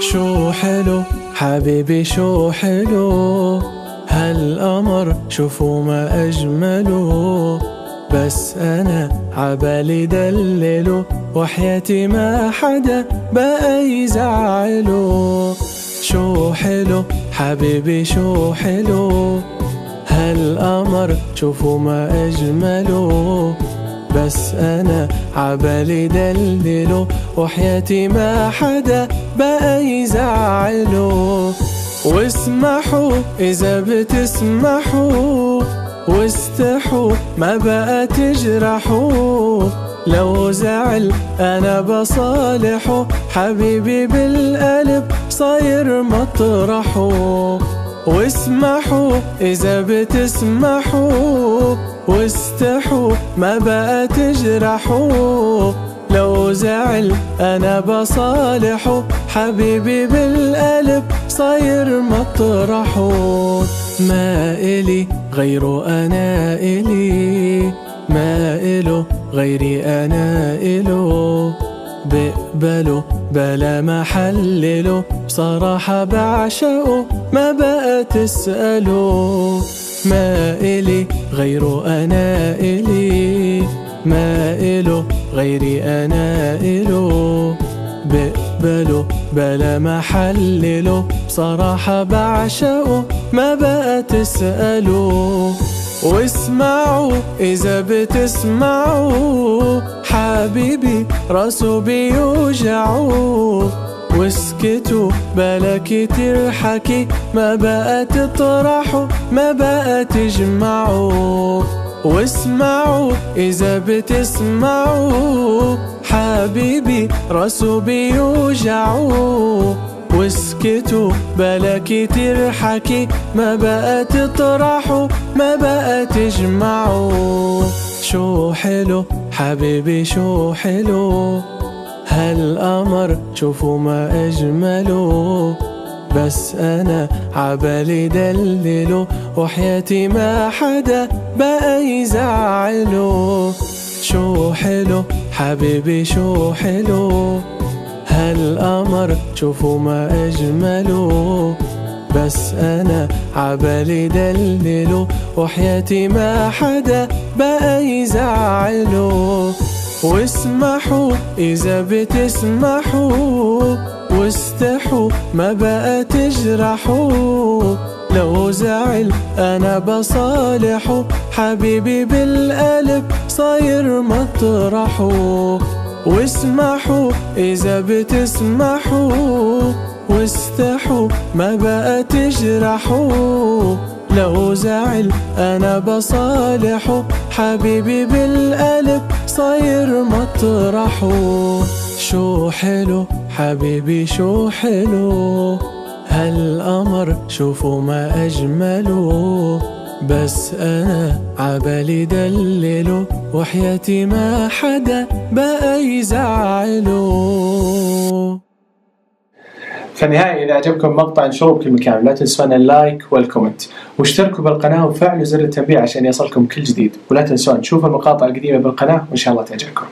شو حلو؟ حبيبي شو حلو؟ هالقمر شوفوا ما أجمله بس أنا عبالي دلله وحياتي ما حدا بقى يزعله شو حلو؟ حبيبي شو حلو؟ هالقمر شوفوا ما أجمله بس أنا عبالي دلله وحياتي ما حدا بقى يزعله واسمحوا إذا بتسمحوا واستحوا ما بقى تجرحوا. لو زعل أنا بصالحه حبيبي بالقلب صاير مطرحه. واسمحوا إذا بتسمحوا واستحوا ما بقى تجرحوا. لو زعل أنا بصالحه حبيبي بالقلب صاير مطرحه ما إلي غيره أنا إلي. ما إله غيري أنا إله بقبله بلا ما حلله بصراحة بعشقه ما بقى تسأله ما إلي غيره أنا إلي. ما إله غيري أنا إله بقبله بلا ما حلله بصراحة بعشقه ما بقى تسأله واسمعوا إذا بتسمعوا حبيبي راسه بيوجعوا واسكتوا بلا كتير حكي ما بقى تطرحوا ما بقى تجمعوا واسمعوا إذا بتسمعوا حبيبي راسه بيوجعوا واسكتوا بلا كتير حكي ما بقى تطرحوا. ما بقى تجمعوا شو حلو حبيبي شو حلو. هالقمر شوفوا ما أجمله. بس أنا عبالي دلله وحياتي ما حدا بقى يزعله. شو حلو حبيبي شو حلو. هالقمر شوفوا ما أجمله. بس أنا عبالي دلله وحياتي ما حدا بقى يزعله. واسمحوا إذا بتسمحوا واستحوا ما بقى تجرحوا. لو زعل أنا بصالحه حبيبي بالقلب صاير مطرحه. واسمحوا إذا بتسمحوا واستحوا ما بقى تجرحوا. لو زعل أنا بصالحه حبيبي بالقلب صاير مطرحه شو حلو حبيبي شو حلو. هالقمر شوفوا ما أجمله. بس أنا عبالي دلله وحياتي ما حدا بقى يزعله في النهاية إذا عجبكم مقطع انشروه بكل مكان لا تنسون ال like وال comment. واشتركوا بالقناة وفعلوا زر التنبيه عشان يصلكم كل جديد. ولا تنسون تشوفوا المقاطع القديمة بالقناة وإن شاء الله تعجبكم